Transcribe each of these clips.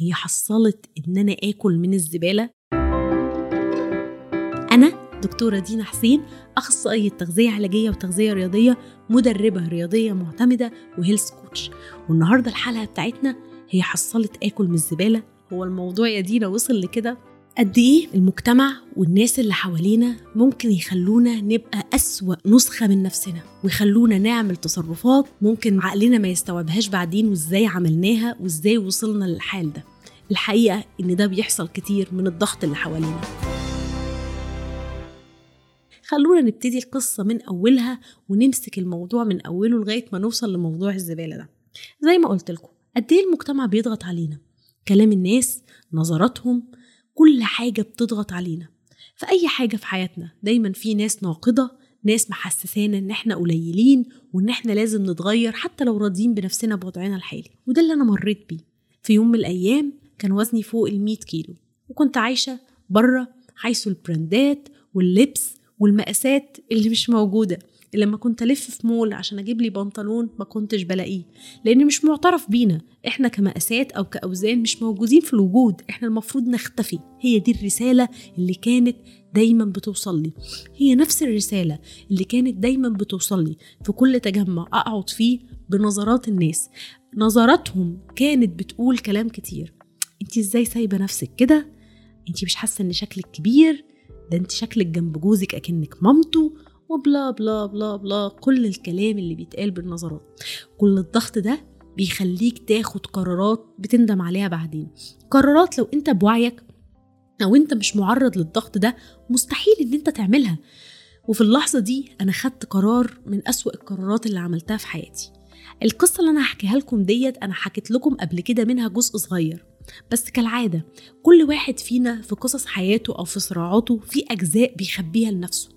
هي حصلت إن أنا آكل من الزبالة؟ أنا دكتورة دينا حسين أخصائية تغذية علاجية وتغذية رياضية مدربة رياضية معتمدة وهيلث كوتش. والنهاردة الحلقة بتاعتنا هي حصلت آكل من الزبالة. هو الموضوع يا دينا وصل لكده؟ قد إيه المجتمع والناس اللي حوالينا ممكن يخلونا نبقى أسوأ نسخة من نفسنا؟ ويخلونا نعمل تصرفات ممكن عقلنا ما يستوعبهاش بعدين وإزاي عملناها وإزاي وصلنا للحال ده؟ الحقيقة إن ده بيحصل كتير من الضغط اللي حوالينا. خلونا نبتدي القصة من أولها ونمسك الموضوع من أوله لغاية ما نوصل لموضوع الزبالة ده. زي ما قلت لكم قد إيه المجتمع بيضغط علينا؟ كلام الناس نظراتهم كل حاجة بتضغط علينا. في أي حاجة في حياتنا دايما في ناس ناقضة ناس محسسانا إن إحنا قليلين وإن إحنا لازم نتغير حتى لو راضيين بنفسنا بوضعنا الحالي. وده اللي أنا مريت بيه. في يوم من الأيام كان وزني فوق ال 100 كيلو. وكنت عايشة بره حيث البراندات واللبس والمقاسات اللي مش موجودة. لما كنت ألف في مول عشان أجيب لي بنطلون ما كنتش بلاقيه. لأن مش معترف بينا. إحنا كمقاسات أو كأوزان مش موجودين في الوجود. إحنا المفروض نختفي. هي دي الرسالة اللي كانت دايما بتوصل لي هي نفس الرسالة اللي كانت دايما بتوصل لي في كل تجمع أقعد فيه بنظرات الناس. نظراتهم كانت بتقول كلام كتير. انت إزاي سايبة نفسك كده؟ انت مش حاسة ان شكلك كبير؟ ده انت شكلك جنب جوزك اكنك مامته؟ وبلا بلا بلا بلا كل الكلام اللي بيتقال بالنظرات. كل الضغط ده بيخليك تاخد قرارات بتندم عليها بعدين. قرارات لو انت بوعيك أو انت مش معرض للضغط ده مستحيل ان انت تعملها. وفي اللحظة دي أنا خدت قرار من أسوأ القرارات اللي عملتها في حياتي. القصة اللي أنا هحكيها لكم ديت أنا حكيت لكم قبل كده منها جزء صغير. بس كالعادة كل واحد فينا في قصص حياته أو في صراعاته في أجزاء بيخبيها لنفسه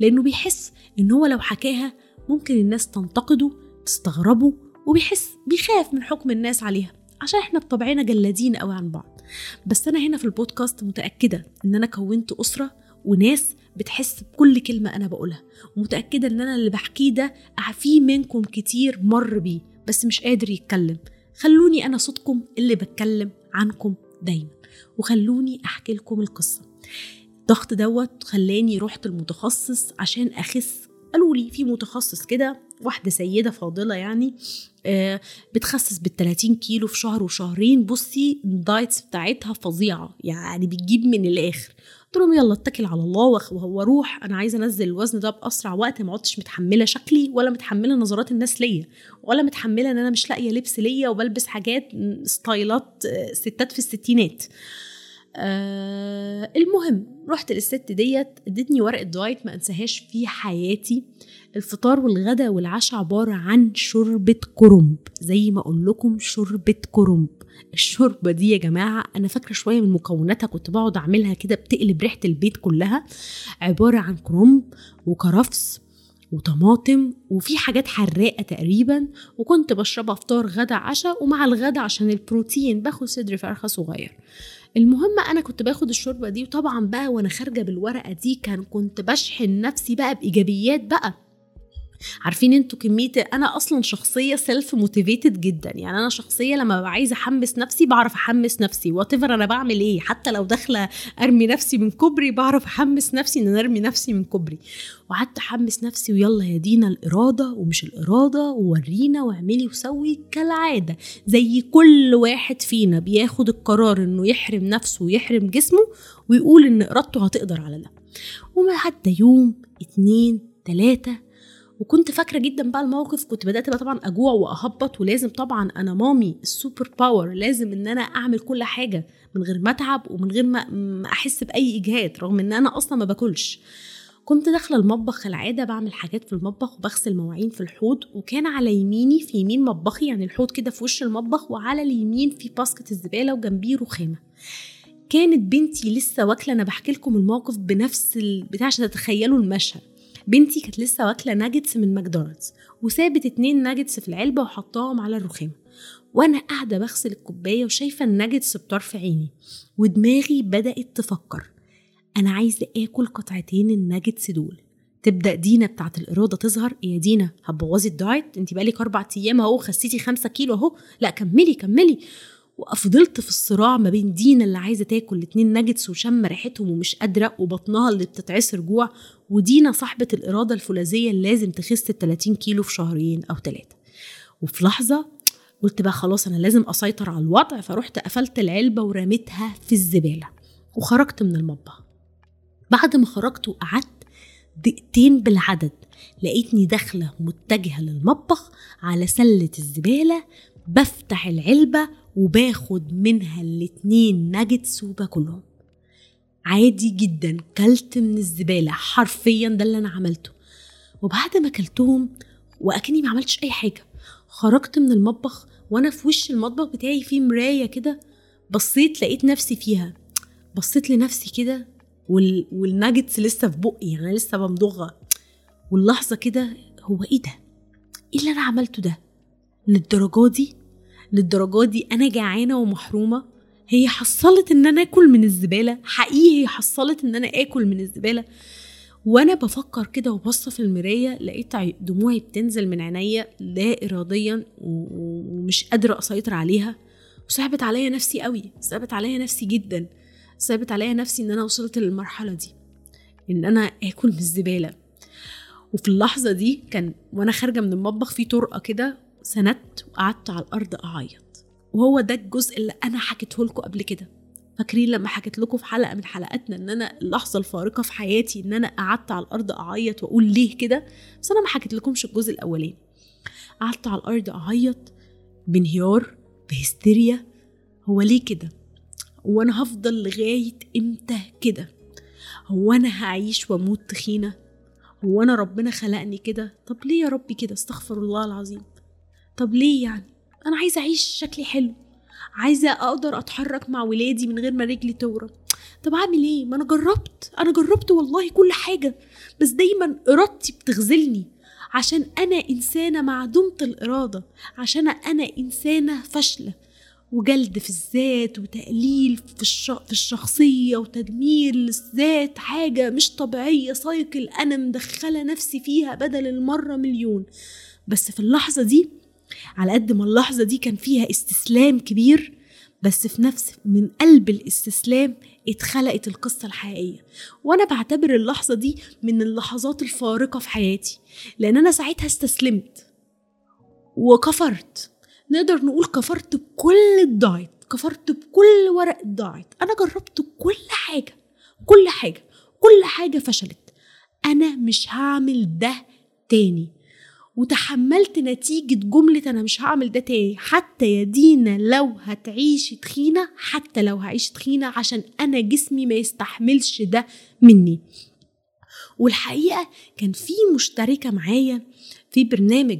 لأنه بيحس إن هو لو حكاها ممكن الناس تنتقده تستغربه وبيحس بيخاف من حكم الناس عليها عشان إحنا بطبعنا جلادين قوي عن بعض. بس أنا هنا في البودكاست متأكدة إن أنا كونت أسرة وناس بتحس بكل كلمة أنا بقولها ومتأكدة إن أنا اللي بحكيه ده في منكم كتير مر بيه بس مش قادر يتكلم. خلوني أنا صوتكم اللي بتكلم عنكم دايما. وخلوني أحكي لكم القصة. الضغط دوت خلاني رحت المتخصص عشان أخس. قالوا لي في متخصص كده واحدة سيدة فاضلة يعني آه بتخسس بال 30 كيلو في شهر وشهرين. بصي الدايتس بتاعتها فظيعة. يعني بتجيب من الآخر. قلت لهم يلا اتكل على الله وأروح أنا عايزة أنزل الوزن ده بأسرع وقت ما عدتش متحملة شكلي ولا متحملة نظرات الناس ليا ولا متحملة إن أنا مش لاقية لبس ليا وبلبس حاجات ستايلات ستات في الستينات. آه المهم رحت للست ديت ادتني ورقة diet ما انساهاش في حياتي. الفطار والغدا والعشاء عبارة عن شوربة كرنب زي ما أقول لكم شوربة كرنب. الشوربة دي يا جماعة أنا فاكرة شوية من مكوناتها كنت بقعد أعملها كده بتقلب ريحة البيت كلها. عبارة عن كرنب وكرفس وطماطم وفي حاجات حراقة تقريبا وكنت بشربها فطار غدا عشاء ومع الغدا عشان البروتين باخد صدر فرخة صغير. المهم أنا كنت باخد الشوربة دي وطبعا بقى وأنا خارجة بالورقة دي كان كنت بشحن نفسي بقى بإيجابيات بقى. عارفين أنتوا كمية أنا أصلا شخصية self motivated جدا. يعني أنا شخصية لما عايزة أحمس نفسي بعرف أحمس نفسي. وات أنا بعمل إيه. حتى لو داخلة أرمي نفسي من كوبري بعرف أحمس نفسي إن أنا أرمي نفسي من كوبري. وقعدت أحمس نفسي ويلا يا دينا الإرادة ومش الإرادة وورينا واعملي وسوي كالعادة. زي كل واحد فينا بياخد القرار إنه يحرم نفسه ويحرم جسمه ويقول إن إرادته هتقدر على ده. وما حتى يوم اتنين تلاتة وكنت فاكرة جدا بقى الموقف كنت بدأت بقى طبعا أجوع وأهبط. ولازم طبعا أنا mommy ال super power لازم إن أنا أعمل كل حاجة من غير ما أتعب ومن غير ما أحس بأي إجهاد رغم إن أنا أصلا ما باكلش. كنت داخلة المطبخ العادة بعمل حاجات في المطبخ وبغسل مواعين في الحوض وكان على يميني في يمين مطبخي يعني الحوض كده في وش المطبخ وعلى اليمين في basket الزبالة وجنبيه رخامة. كانت بنتي لسه واكلة أنا بحكي لكم الموقف بنفس البتاع عشان تتخيلوا المشهد. بنتي كانت لسه واكلة ناجتس من ماكدونالدز وسابت اتنين ناجتس في العلبة وحطاهم على الرخامة. وأنا قاعدة بغسل الكوباية وشايفة الناجتس بطرف عيني ودماغي بدأت تفكر. أنا عايزة آكل قطعتين الناجتس دول. تبدأ دينا بتاعت الإرادة تظهر. يا دينا؟ هتبوظي الدايت؟ انت بقالك أربع أيام أهو خسيتي خمسة كيلو أهو. لا كملي كملي. وفضلت في الصراع ما بين دينا اللي عايزة تاكل الاتنين ناجتس وشم ريحتهم ومش قادرة وبطنها اللي بتتعصر جوع ودينا صاحبة الإرادة الفولاذية اللي لازم تخس ال 30 كيلو في شهرين أو ثلاثة وفي لحظة قلت بقى خلاص أنا لازم أسيطر على الوضع فرحت قفلت العلبة ورميتها في الزبالة وخرجت من المطبخ. بعد ما خرجت وقعدت دقيقتين بالعدد لقيتني داخلة متجهة للمطبخ على سلة الزبالة بفتح العلبة وباخد منها الاتنين ناجتس وباكلهم عادي جدا كلت من الزبالة حرفيا ده اللي أنا عملته وبعد ما كلتهم وأكني ما عملتش أي حاجة خرجت من المطبخ وأنا في وش المطبخ بتاعي في مراية كده بصيت لقيت نفسي فيها بصيت لنفسي كده وال... والناجتس لسه في بقي يعني لسه بمضغها واللحظة كده هو إيه ده؟ إيه اللي أنا عملته ده؟ للدرجة دي؟ للدرجة دي أنا جعانة ومحرومة؟ هي حصلت إن أنا آكل من الزبالة؟ حقيقي هي حصلت إن أنا آكل من الزبالة؟ وأنا بفكر كده وبصه في المراية لقيت دموعي بتنزل من عينيا لا اراديا ومش قادرة أسيطر عليها. وصعبت عليا نفسي قوي صعبت عليا نفسي جدا صعبت عليا نفسي إن أنا وصلت للمرحلة دي إن أنا آكل من الزبالة. وفي اللحظة دي كان وأنا خارجة من المطبخ في طرقة كده سندت وقعدت على الأرض أعيط. وهو ده الجزء اللي أنا حكيته لكم قبل كده. فاكرين لما حكيت لكم في حلقة من حلقاتنا إن أنا اللحظة الفارقة في حياتي إن أنا قعدت على الأرض أعيط وأقول ليه كده؟ بس أنا ما حكيت لكمش الجزء الأولاني. قعدت على الأرض أعيط بانهيار بهستيريا. هو ليه كده؟ هو أنا هفضل لغاية إمتى كده؟ هو أنا هعيش وأموت تخينة؟ هو أنا ربنا خلقني كده؟ طب ليه يا ربي كده؟ استغفر الله العظيم. طب ليه يعني؟ أنا عايزة أعيش شكلي حلو. عايزة أقدر أتحرك مع ولادي من غير ما رجلي تورم طب أعمل إيه؟ ما أنا جربت. أنا جربت والله كل حاجة. بس دايما إرادتي بتغزلني. عشان أنا إنسانة معدومة الإرادة. عشان أنا إنسانة فاشلة. وجلد في الذات وتقليل في, الش... في الشخصية وتدمير للذات حاجة مش طبيعية. سايكل أنا مدخلة نفسي فيها بدل المرة مليون. بس في اللحظة دي على قد ما اللحظة دي كان فيها استسلام كبير بس في نفس من قلب الاستسلام اتخلقت القصة الحقيقية. وأنا بعتبر اللحظة دي من اللحظات الفارقة في حياتي لأن أنا ساعتها استسلمت وكفرت. نقدر نقول كفرت بكل الدايت كفرت بكل ورق الدايت. أنا جربت كل حاجة كل حاجة كل حاجة فشلت. أنا مش هعمل ده تاني. وتحملت نتيجة جملة أنا مش هعمل ده تاني. حتى يا دينا لو هتعيشي تخينة حتى لو هعيش تخينة عشان أنا جسمي ما يستحملش ده مني. والحقيقة كان في مشتركة معايا في برنامج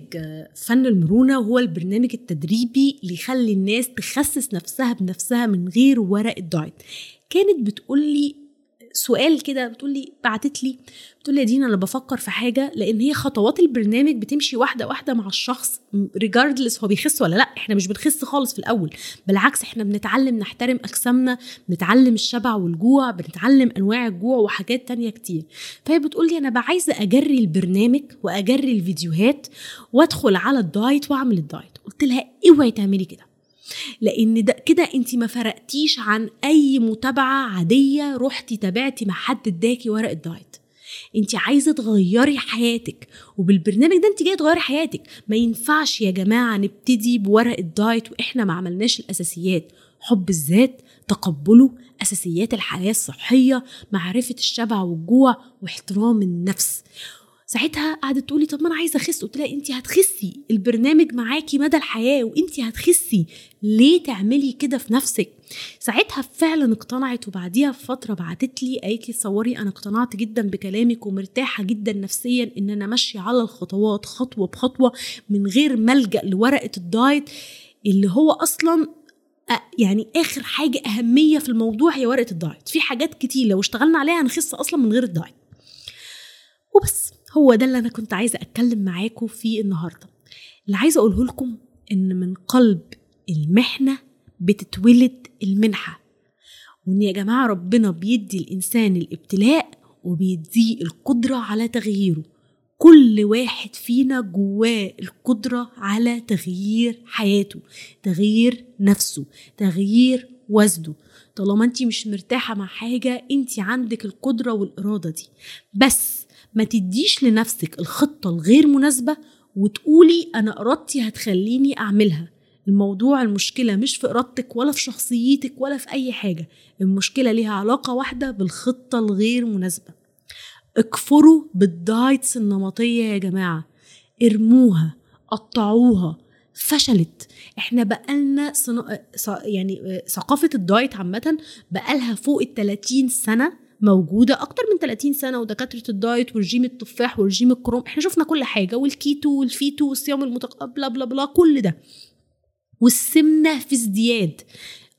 فن المرونة وهو البرنامج التدريبي اللي يخلي الناس تخسس نفسها بنفسها من غير ورق الدايت كانت بتقولي سؤال كده بتقول لي بعتت لي بتقول لي يا دينا أنا بفكر في حاجة لأن هي خطوات البرنامج بتمشي واحدة واحدة مع الشخص regardless هو بيخس ولا لأ. إحنا مش بنخس خالص في الأول. بالعكس إحنا بنتعلم نحترم أجسامنا بنتعلم الشبع والجوع بنتعلم أنواع الجوع وحاجات تانية كتير. فهي بتقول لي أنا عايزة أجري البرنامج وأجري الفيديوهات وأدخل على ال diet وأعمل ال diet. قلت لها اوعي تعملي كده؟ لأن ده كده انت ما فرقتيش عن أي متابعة عادية رحتي تابعتي مع حد اداكي ورق الدايت. انت عايزة تغيري حياتك وبالبرنامج ده انت جاية تغيري حياتك. ما ينفعش يا جماعة نبتدي بورق الدايت وإحنا ما عملناش الأساسيات. حب الذات تقبله أساسيات الحياة الصحية معرفة الشبع والجوع واحترام النفس. ساعتها قعدت تقولي طب ما أنا عايزة أخس. قلت لها انت هتخسي. البرنامج معاكي مدى الحياة وانت هتخسي. ليه تعملي كده في نفسك؟ ساعتها فعلا اقتنعت وبعديها بفترة بعتت لي قالت لي تصوري أنا اقتنعت جدا بكلامك ومرتاحة جدا نفسيا إن أنا ماشية على الخطوات خطوة بخطوة من غير ما ألجأ لورقة ال diet اللي هو أصلا يعني آخر حاجة أهمية في الموضوع هي ورقة ال diet. في حاجات كتير لو اشتغلنا عليها هنخس أصلا من غير ال diet. وبس. هو ده اللي أنا كنت عايزة أتكلم معاكم فيه النهارده. اللي عايزة أقوله لكم إن من قلب المحنة بتتولد المنحة. وإن يا جماعة ربنا بيدي الإنسان الابتلاء وبيديه القدرة على تغييره. كل واحد فينا جواه القدرة على تغيير حياته تغيير نفسه تغيير وزنه. طالما انت مش مرتاحة مع حاجة انت عندك القدرة والإرادة دي. بس ما تديش لنفسك الخطة الغير مناسبة وتقولي أنا إرادتي هتخليني أعملها. الموضوع المشكلة مش في إرادتك ولا في شخصيتك ولا في أي حاجة. المشكلة ليها علاقة واحدة بالخطة الغير مناسبة. اكفروا بال diets النمطية يا جماعة. ارموها قطعوها. فشلت. إحنا بقالنا صنا... يعني ثقافة ال diet عامة بقالها فوق ال 30 سنة موجودة أكتر من 30 سنة ودكاترة ال diet ورجيم التفاح ورجيم الكروم إحنا شفنا كل حاجة والكيتو والفيتو والصيام المتقطع blah blah blah كل ده. والسمنة في ازدياد.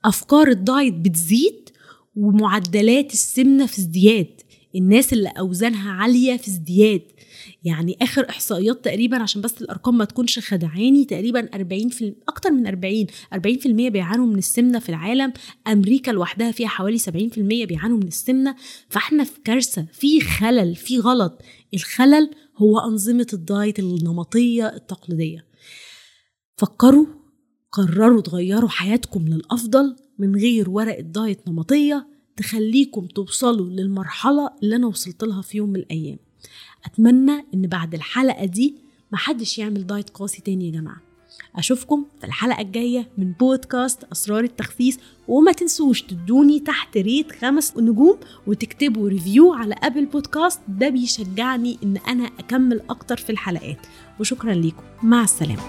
أفكار ال diet بتزيد ومعدلات السمنة في ازدياد. الناس اللي أوزانها عالية في ازدياد. يعني آخر إحصائيات تقريبا عشان بس الأرقام ما تكونش خدعاني تقريبا 40 في أكتر من 40 40% بيعانوا من السمنة في العالم. أمريكا لوحدها فيها حوالي 70% بيعانوا من السمنة. فإحنا في كارثة في خلل في غلط. الخلل هو أنظمة الدايت النمطية التقليدية. فكروا قرروا تغيروا حياتكم للأفضل من غير ورقه دايت نمطية. تخليكم توصلوا للمرحلة اللي أنا وصلت لها في يوم من الأيام. أتمنى إن بعد الحلقة دي محدش يعمل diet قاسي تاني يا جماعة. أشوفكم في الحلقة الجاية من بودكاست أسرار التخسيس وما تنسوش تدوني تحت rate خمس نجوم وتكتبوا review على Apple Podcast. ده بيشجعني إن أنا أكمل أكتر في الحلقات. وشكرا ليكم. مع السلامة.